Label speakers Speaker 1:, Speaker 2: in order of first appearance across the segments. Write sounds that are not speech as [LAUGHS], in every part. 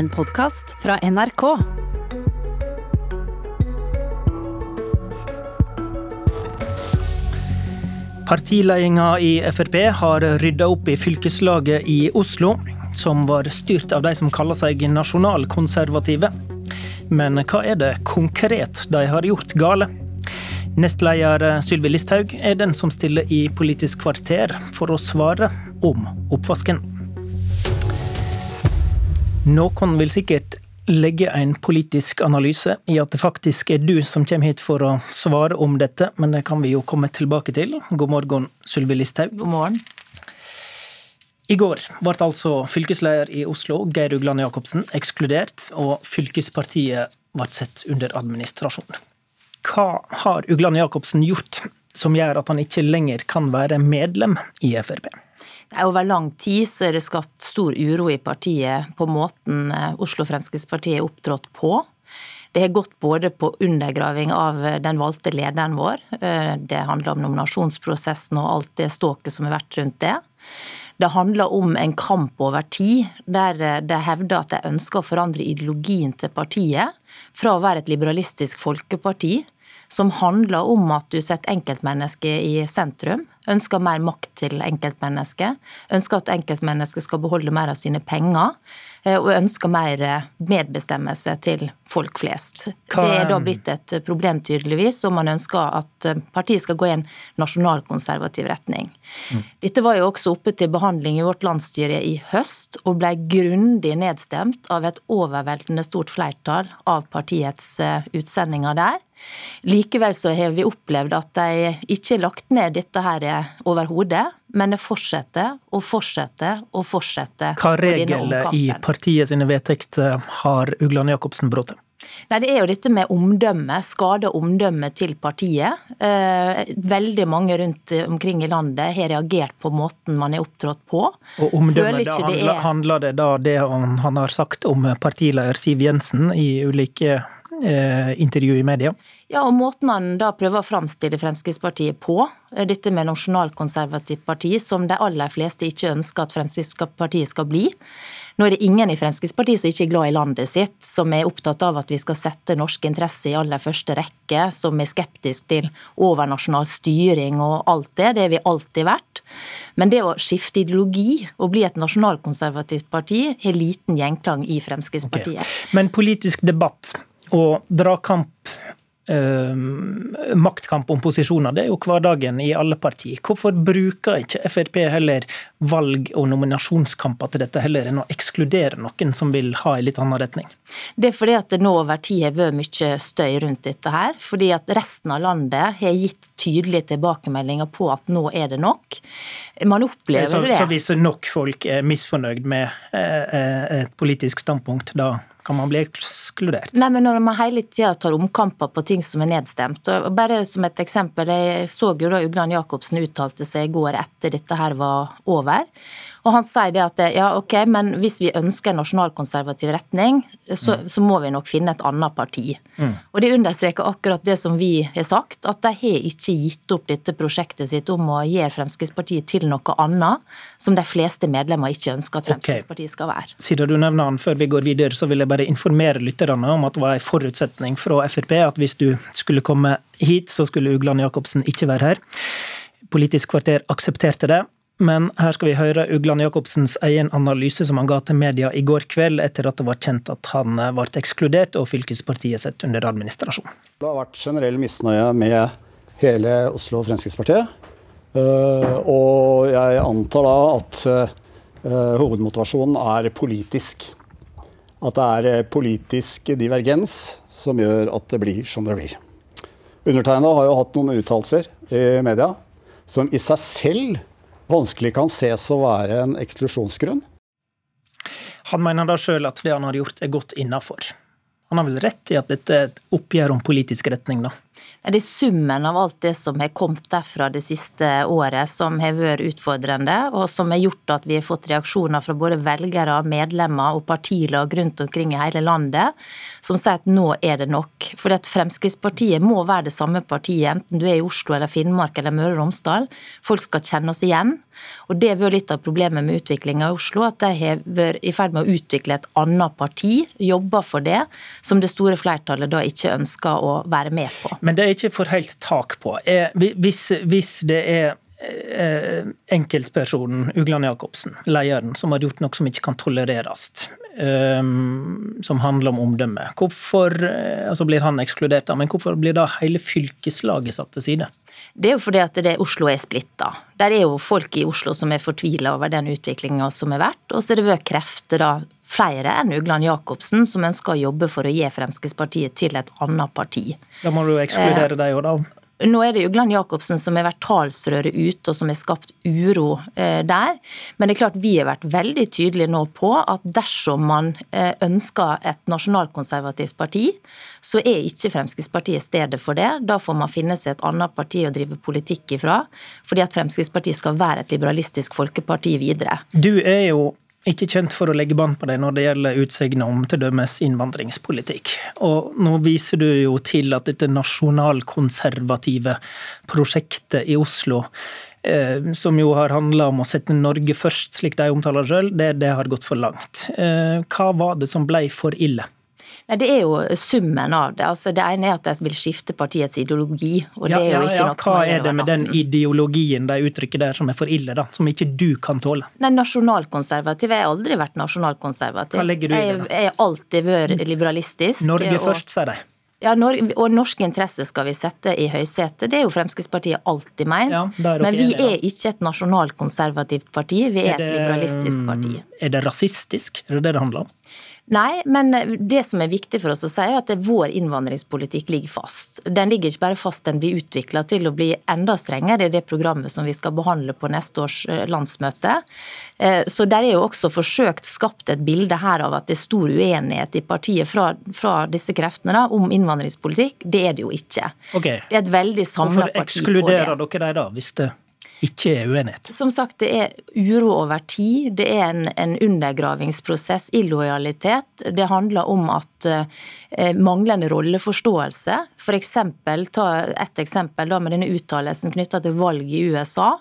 Speaker 1: en podkast fra NRK.
Speaker 2: Partiledelsen i Frp har rydda opp i fylkeslaget i Oslo, som var styrt av de som kaller seg nasjonalkonservative. Men hva er det konkret de har gjort gale? Nestleder Sylvi Listhaug er den som stiller i Politisk kvarter for å svare om oppvasken. Noen vil sikkert legge en politisk analyse i at det faktisk er du som kommer hit for å svare om dette, men det kan vi jo komme tilbake til. God morgen, Sylvi Listhaug.
Speaker 3: God morgen.
Speaker 2: I går ble altså fylkesleder i Oslo, Geir Ugland Jacobsen, ekskludert, og fylkespartiet ble sett under administrasjon. Hva har Ugland Jacobsen gjort som gjør at han ikke lenger kan være medlem i Frp?
Speaker 3: Det er Over lang tid så er det skapt stor uro i partiet på måten eh, Oslo Fremskrittspartiet er opptrådt på. Det har gått både på undergraving av den valgte lederen vår, eh, det handler om nominasjonsprosessen og alt det ståket som har vært rundt det. Det handler om en kamp over tid, der eh, de hevder at de ønsker å forandre ideologien til partiet. Fra å være et liberalistisk folkeparti som handler om at du setter enkeltmennesket i sentrum. Ønsker mer makt til enkeltmennesket. Ønsker at enkeltmennesket skal beholde mer av sine penger. Eh, og ønsker mer eh, medbestemmelse til folk flest. Hva... Det er da blitt et problem, tydeligvis, om man ønsker at eh, partiet skal gå i en nasjonalkonservativ retning. Mm. Dette var jo også oppe til behandling i vårt landsstyre i høst, og ble grundig nedstemt av et overveldende stort flertall av partiets utsendinger der. Likevel så har vi opplevd at de ikke har lagt ned dette her overhodet, men det fortsetter og fortsetter og fortsetter.
Speaker 2: Hva regler i partiet sine vedtekter har Ugland Jacobsen brutt?
Speaker 3: Nei, Det er jo dette med omdømme, skade omdømmet til partiet. Eh, veldig mange rundt omkring i landet har reagert på måten man er opptrådt på.
Speaker 2: Og omdømme, da handler, det er... handler det da det han har sagt om partileder Siv Jensen i ulike intervju i media.
Speaker 3: Ja, og måten han da prøver å framstille Fremskrittspartiet på, eh, dette med nasjonalkonservativt parti, som de aller fleste ikke ønsker at Fremskrittspartiet skal bli. Nå er det ingen i Fremskrittspartiet som ikke er glad i landet sitt, som er opptatt av at vi skal sette norske interesser i aller første rekke, som er skeptisk til overnasjonal styring og alt det. Det har vi alltid vært. Men det å skifte ideologi og bli et nasjonalkonservativt parti har liten gjenklang i Fremskrittspartiet. Okay.
Speaker 2: Men politisk debatt og dragkamp eh, maktkamp om posisjoner, det er jo hverdagen i alle partier. Hvorfor bruker ikke Frp heller valg- og nominasjonskamper til dette, heller enn å ekskludere noen som vil ha en litt annen retning?
Speaker 3: Det er fordi at det nå over tid har vært mye støy rundt dette her. Fordi at resten av landet har gitt tydelige tilbakemeldinger på at nå er det nok. Man opplever
Speaker 2: så,
Speaker 3: det.
Speaker 2: Så hvis nok folk er misfornøyd med eh, eh, et politisk standpunkt, da kan man bli ekskludert?
Speaker 3: Nei, men Når man hele tida tar omkamper på ting som er nedstemt. og bare som et eksempel, Jeg så jo da Ugland Jacobsen uttalte seg i går etter dette her var over. Og han sier det at ja, ok, men hvis vi ønsker en nasjonalkonservativ retning, så, mm. så må vi nok finne et annet parti. Mm. Og det understreker akkurat det som vi har sagt, at de har ikke gitt opp dette prosjektet sitt om å gjøre Fremskrittspartiet til noe annet, som de fleste medlemmer ikke ønsker at Fremskrittspartiet skal være.
Speaker 2: Okay. Siden du nevner han før vi går videre, så vil jeg bare informere lytterne om at det var en forutsetning fra Frp at hvis du skulle komme hit, så skulle Ugland Jacobsen ikke være her. Politisk kvarter aksepterte det. Men her skal vi høre Ugland Jacobsens egen analyse som han ga til media i går kveld, etter at det var kjent at han ble ekskludert og fylkespartiet sett under administrasjon.
Speaker 4: Det har vært generell misnøye med hele Oslo og Fremskrittspartiet. Eh, og jeg antar da at eh, hovedmotivasjonen er politisk. At det er eh, politisk divergens som gjør at det blir som det blir. Undertegnede har jo hatt noen uttalelser i media som i seg selv vanskelig kan ses å være en eksklusjonsgrunn.
Speaker 2: Han mener da sjøl at det han har gjort, er godt innafor. Han har vel rett i at dette er et oppgjør om politisk retning, da?
Speaker 3: Det er summen av alt det som har kommet derfra det siste året som har vært utfordrende, og som har gjort at vi har fått reaksjoner fra både velgere, medlemmer og partilag rundt omkring i hele landet, som sier at nå er det nok. For at Fremskrittspartiet må være det samme partiet, enten du er i Oslo eller Finnmark eller Møre og Romsdal. Folk skal kjenne oss igjen. Og Det har vært litt av problemet med utviklinga i Oslo, at de har vært i ferd med å utvikle et annet parti, jobber for det, som det store flertallet da ikke ønsker å være med på.
Speaker 2: Men det er ikke for helt tak på. Hvis, hvis det er Eh, enkeltpersonen Ugland Jacobsen, lederen, som har gjort noe som ikke kan tolereres. Um, som handler om omdømme. Hvorfor eh, altså blir han ekskludert, da, men hvorfor blir da hele fylkeslaget satt til side?
Speaker 3: Det er jo fordi at det, Oslo er splitta. Der er jo folk i Oslo som er fortvila over den utviklinga som har vært. Og så er det vært krefter, da, flere enn Ugland Jacobsen, som ønsker å jobbe for å gi Fremskrittspartiet til et annet parti.
Speaker 2: Da må du ekskludere eh, deg òg, da.
Speaker 3: Nå er det jo Glenn Jacobsen som har vært talsrøret ut, og som har skapt uro eh, der. Men det er klart vi har vært veldig tydelige nå på at dersom man eh, ønsker et nasjonalkonservativt parti, så er ikke Fremskrittspartiet stedet for det. Da får man finne seg et annet parti å drive politikk ifra. Fordi at Fremskrittspartiet skal være et liberalistisk folkeparti videre.
Speaker 2: Du er jo ikke kjent for å legge bånd på deg når det gjelder utsegner om t.d. innvandringspolitikk. Og nå viser du jo til at dette nasjonalkonservative prosjektet i Oslo, eh, som jo har handla om å sette Norge først, slik de omtaler sjøl, det, det har gått for langt. Eh, hva var det som ble for ille?
Speaker 3: Det er jo summen av det. Altså, det ene er at de vil skifte partiets ideologi. og det er jo ikke ja, noe
Speaker 2: Hva er, er det med den ideologien de uttrykker der som er for ille, da? Som ikke du kan tåle?
Speaker 3: Nei, Nasjonalkonservativ. Jeg har aldri vært nasjonalkonservativ.
Speaker 2: Hva legger du i det? da?
Speaker 3: Jeg har alltid vært liberalistisk.
Speaker 2: Norge og... først, sier de.
Speaker 3: Ja, og norske interesser skal vi sette i høysetet. Det er jo Fremskrittspartiet alltid ment. Ja, Men vi er ikke et nasjonalkonservativt parti, vi er, er det, et liberalistisk parti.
Speaker 2: Er det rasistisk? Er det det det handler om?
Speaker 3: Nei, men det som er viktig for oss å si, er at vår innvandringspolitikk ligger fast. Den ligger ikke bare fast, den blir utvikla til å bli enda strengere i det programmet som vi skal behandle på neste års eh, landsmøte. Eh, så der er jo også forsøkt skapt et bilde her av at det er stor uenighet i partiet fra, fra disse kreftene da, om innvandringspolitikk. Det er det jo ikke.
Speaker 2: Okay.
Speaker 3: Det er et veldig samla parti.
Speaker 2: Hvorfor ekskluderer dere dem da, hvis det ikke er uenighet?
Speaker 3: Som sagt, det er uro over tid. Det er en, en undergravingsprosess, illojalitet. Det handler om at eh, manglende rolleforståelse. For eksempel, ta et eksempel da med denne uttalelsen knytta til valg i USA.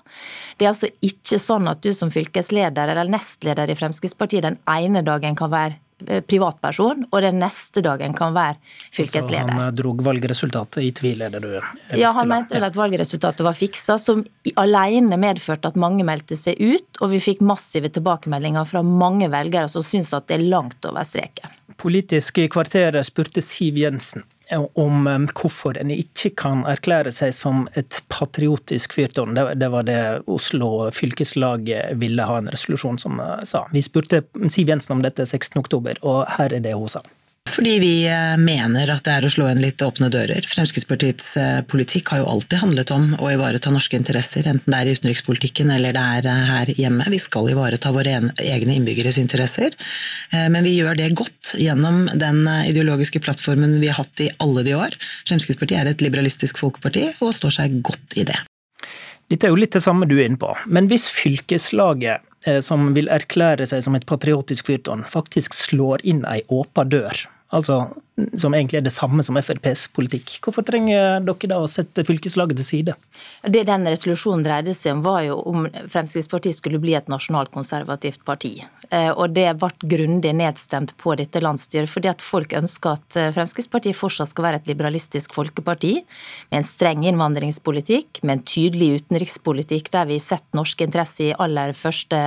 Speaker 3: Det er altså ikke sånn at du som fylkesleder eller nestleder i Fremskrittspartiet den ene dagen kan være privatperson, og den neste dagen kan være fylkesleder. Så
Speaker 2: han dro drog valgresultatet i tvil, er det du
Speaker 3: Ja, han mente vel at valgresultatet var fiksa, som alene medførte at mange meldte seg ut, og vi fikk massive tilbakemeldinger fra mange velgere som syns at det er langt over streken.
Speaker 2: Politisk i kvarteret spurte Siv Jensen om hvorfor en ikke kan erklære seg som et patriotisk fyrtårn. Det var det Oslo fylkeslag ville ha en resolusjon som eh, sa. Vi spurte Siv Jensen om dette 16.10, og her er det hun sa.
Speaker 5: Fordi vi eh, mener at det er å slå inn litt åpne dører. Fremskrittspartiets eh, politikk har jo alltid handlet om å ivareta norske interesser, enten det er i utenrikspolitikken eller det er eh, her hjemme. Vi skal ivareta våre egne innbyggeres interesser, men vi gjør det godt gjennom den ideologiske plattformen vi har hatt i alle de år. Fremskrittspartiet er et liberalistisk folkeparti og står seg godt i det.
Speaker 2: Dette er jo litt det samme du er inne på, men hvis fylkeslaget som vil erklære seg som et patriotisk fyrtårn, faktisk slår inn ei åpen dør altså, som egentlig er det samme som FrPs politikk. Hvorfor trenger dere da å sette fylkeslaget til side?
Speaker 3: Det den resolusjonen dreide seg om, var jo om Fremskrittspartiet skulle bli et nasjonalkonservativt parti. Eh, og det ble grundig nedstemt på dette landsstyret, fordi at folk ønsker at eh, Fremskrittspartiet fortsatt skal være et liberalistisk folkeparti, med en streng innvandringspolitikk, med en tydelig utenrikspolitikk der vi setter norske interesser i aller første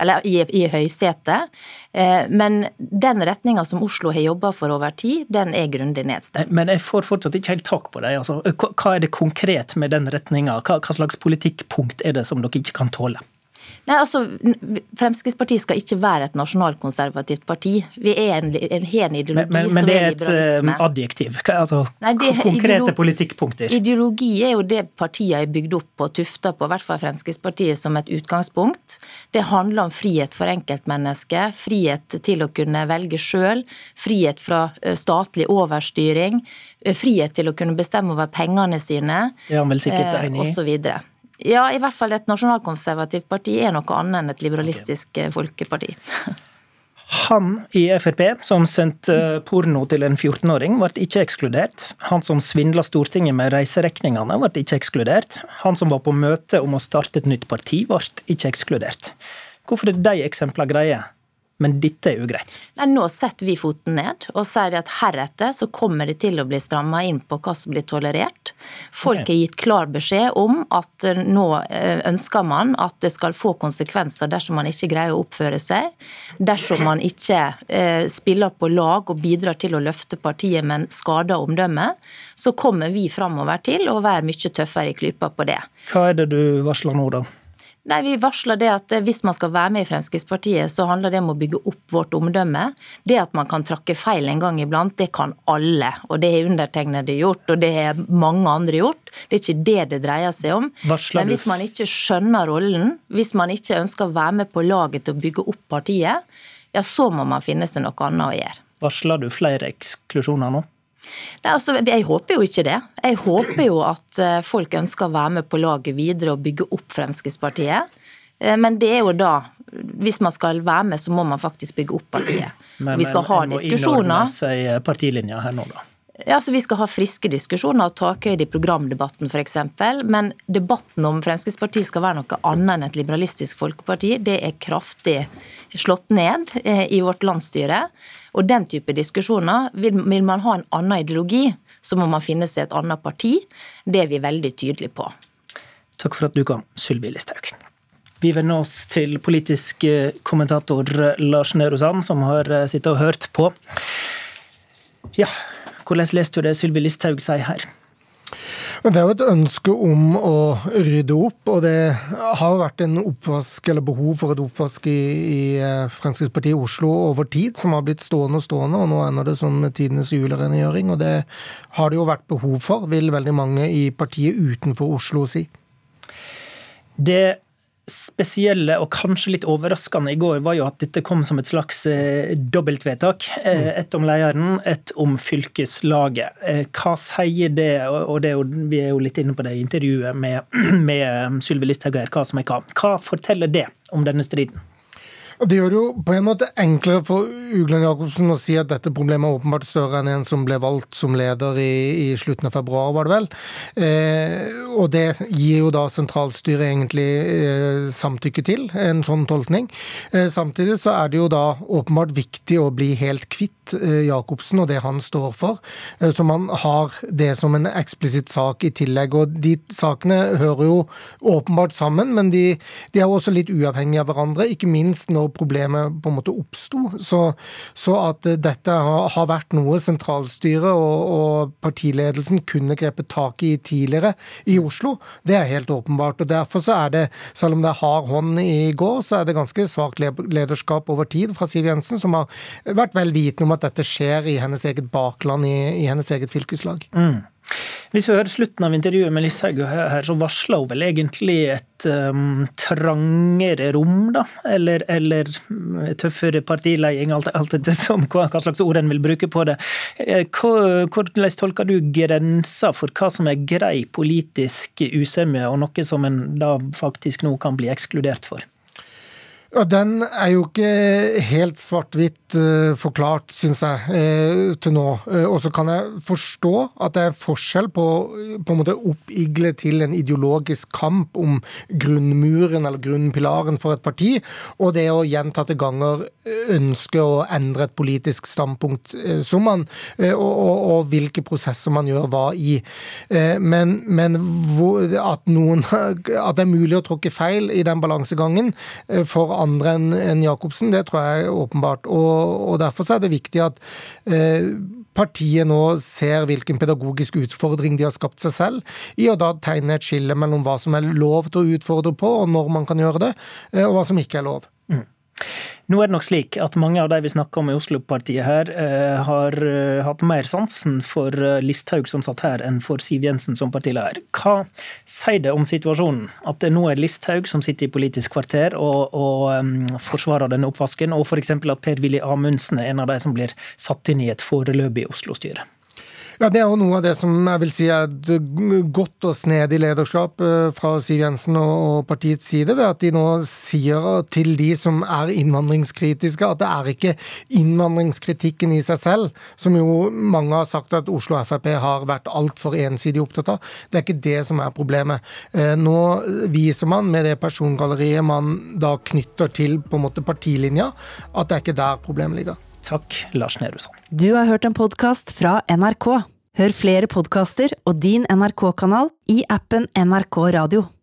Speaker 3: Eller i, i høysetet. Eh, men den retninga som Oslo har jobba for over tid, den er grundig nedstemt.
Speaker 2: Men jeg får fortsatt ikke helt tak på det. Altså, hva er det konkret med den retninga? Hva slags politikkpunkt er det som dere ikke kan tåle?
Speaker 3: Nei, altså, Fremskrittspartiet skal ikke være et nasjonalkonservativt parti. Vi er en, en, en ideologi
Speaker 2: men, men, men det er et liberalisme. Eh, adjektiv? Altså, Nei, det, konkrete ideologi, politikkpunkter?
Speaker 3: Ideologi er jo det partiene er bygd opp og tufta på, i hvert fall Fremskrittspartiet som et utgangspunkt. Det handler om frihet for enkeltmennesket, frihet til å kunne velge sjøl, frihet fra eh, statlig overstyring, eh, frihet til å kunne bestemme over pengene sine,
Speaker 2: ja, eh,
Speaker 3: osv. Ja, i hvert fall et nasjonalkonservativt parti er noe annet enn et liberalistisk okay. Eh, folkeparti. [LAUGHS]
Speaker 2: Han i Frp som sendte porno til en 14-åring, ble ikke ekskludert. Han som svindla Stortinget med reiserekningene, ble ikke ekskludert. Han som var på møte om å starte et nytt parti, ble ikke ekskludert. Hvorfor er de eksemplene greie? Men dette er ugreit.
Speaker 3: Nei, nå setter vi foten ned og sier at heretter så kommer det til å bli stramma inn på hva som blir tolerert. Folk har gitt klar beskjed om at nå eh, ønsker man at det skal få konsekvenser dersom man ikke greier å oppføre seg. Dersom man ikke eh, spiller på lag og bidrar til å løfte partiet, men skader omdømmet, så kommer vi framover til å være mye tøffere i klypa på det.
Speaker 2: Hva er det du varsler nå, da?
Speaker 3: Nei, Vi varsler det at hvis man skal være med i Fremskrittspartiet, så handler det om å bygge opp vårt omdømme. Det at man kan trakke feil en gang iblant, det kan alle. Og det har undertegnede gjort, og det har mange andre gjort. Det er ikke det det dreier seg om. Varsler Men hvis man ikke skjønner rollen, hvis man ikke ønsker å være med på laget til å bygge opp partiet, ja, så må man finne seg noe annet å gjøre.
Speaker 2: Varsler du flere eksklusjoner nå?
Speaker 3: Altså, jeg håper jo ikke det. Jeg håper jo at eh, folk ønsker å være med på laget videre og bygge opp Fremskrittspartiet. Eh, men det er jo da, hvis man skal være med, så må man faktisk bygge opp partiet.
Speaker 2: Men, vi skal ha diskusjoner. Men en må innordne seg partilinja her nå, da?
Speaker 3: Ja, så Vi skal ha friske diskusjoner og takhøyde i programdebatten f.eks. Men debatten om Fremskrittspartiet skal være noe annet enn et liberalistisk folkeparti, det er kraftig slått ned eh, i vårt landsstyre. Og den type diskusjoner, vil, vil man ha en annen ideologi, så må man finne seg et annet parti. Det er vi veldig tydelige på.
Speaker 2: Takk for at du kom, Sylvi Listhaug. Vi vender oss til politisk eh, kommentator Lars Nehru Sand, som har eh, sittet og hørt på. Ja, hvordan leste du det Sylvi Listhaug sier her?
Speaker 6: Det er jo et ønske om å rydde opp, og det har vært en oppvask, eller behov for et oppvask i, i eh, Fremskrittspartiet i Oslo over tid, som har blitt stående og stående, og nå ender det som tidenes julerengjøring. Og det har det jo vært behov for, vil veldig mange i partiet utenfor Oslo si.
Speaker 2: Det spesielle og kanskje litt overraskende i går, var jo at dette kom som et slags eh, dobbeltvedtak. Eh, mm. ett om lederen, ett om fylkeslaget. Eh, hva sier det, og det er jo, vi er jo litt inne på det i intervjuet med, [CLEARS THROAT] med Sylvi Listhaug her, hva som er hva. Hva forteller det om denne striden?
Speaker 6: Det gjør det jo på en måte enklere for Ugland Jacobsen å si at dette problemet er åpenbart større enn en som ble valgt som leder i, i slutten av februar, var det vel. Eh, og det gir jo da sentralstyret egentlig eh, samtykke til, en sånn tolkning. Eh, samtidig så er det jo da åpenbart viktig å bli helt kvitt eh, Jacobsen og det han står for, eh, så man har det som en eksplisitt sak i tillegg. Og de sakene hører jo åpenbart sammen, men de, de er jo også litt uavhengige av hverandre, ikke minst når problemet på en måte oppsto. Så, så, at dette har vært noe sentralstyret og, og, partiledelsen kunne grepet tak i tidligere i Oslo, det er helt åpenbart. og Derfor så er det, selv om det er hard hånd i går, så er det ganske svakt lederskap over tid fra Siv Jensen, som har vært vel vitende om at dette skjer i hennes eget bakland, i, i hennes eget fylkeslag. Mm.
Speaker 2: Hvis vi hører slutten av intervjuet med Listhaug her, så varsler hun vel egentlig et um, trangere rom, da? Eller, eller tøffere partiledelse, alt, alt etter hva, hva slags ord en vil bruke på det. Eh, hvordan tolker du grensa for hva som er grei politisk usemje, og noe som en da faktisk nå kan bli ekskludert for?
Speaker 6: Den er jo ikke helt svart-hvitt uh, forklart, syns jeg, uh, til nå. Uh, og så kan jeg forstå at det er forskjell på på en måte oppigle til en ideologisk kamp om grunnmuren eller grunnpilaren for et parti, og det å gjentatte ganger ønske å endre et politisk standpunkt som man, og, og, og, hvilke prosesser man gjør hva i. Men, men hvor, at, noen, [LAUGHS] at det er mulig å tråkke feil i den balansegangen for andre enn en Jacobsen, det tror jeg åpenbart. Og, og Derfor er det viktig at eh, partiet nå ser hvilken pedagogisk utfordring de har skapt seg selv, i å da tegne et skille mellom hva som er lov til å utfordre på, og når man kan gjøre det, eh, og hva som ikke er lov.
Speaker 2: Nå er det nok slik at mange av de vi snakker om i Oslo-partiet her, eh, har eh, hatt mer sansen for eh, Listhaug som satt her, enn for Siv Jensen som partileder. Hva sier det om situasjonen? At det nå er Listhaug som sitter i Politisk kvarter og, og um, forsvarer denne oppvasken, og f.eks. at Per-Willy Amundsen er en av de som blir satt inn i et foreløpig Oslo-styre?
Speaker 6: Ja, Det er jo noe av det som jeg vil si er et godt og snedig lederskap eh, fra Siv Jensen og partiets side, ved at de nå sier til de som er innvandringskritiske, at det er ikke innvandringskritikken i seg selv, som jo mange har sagt at Oslo Frp har vært altfor ensidig opptatt av. Det er ikke det som er problemet. Eh, nå viser man med det persongalleriet man da knytter til på en måte partilinja, at det er ikke der problemet ligger.
Speaker 2: Takk, Lars Nehru Sand.
Speaker 1: Du har hørt en podkast fra NRK. Hør flere podkaster og din NRK-kanal i appen NRK Radio.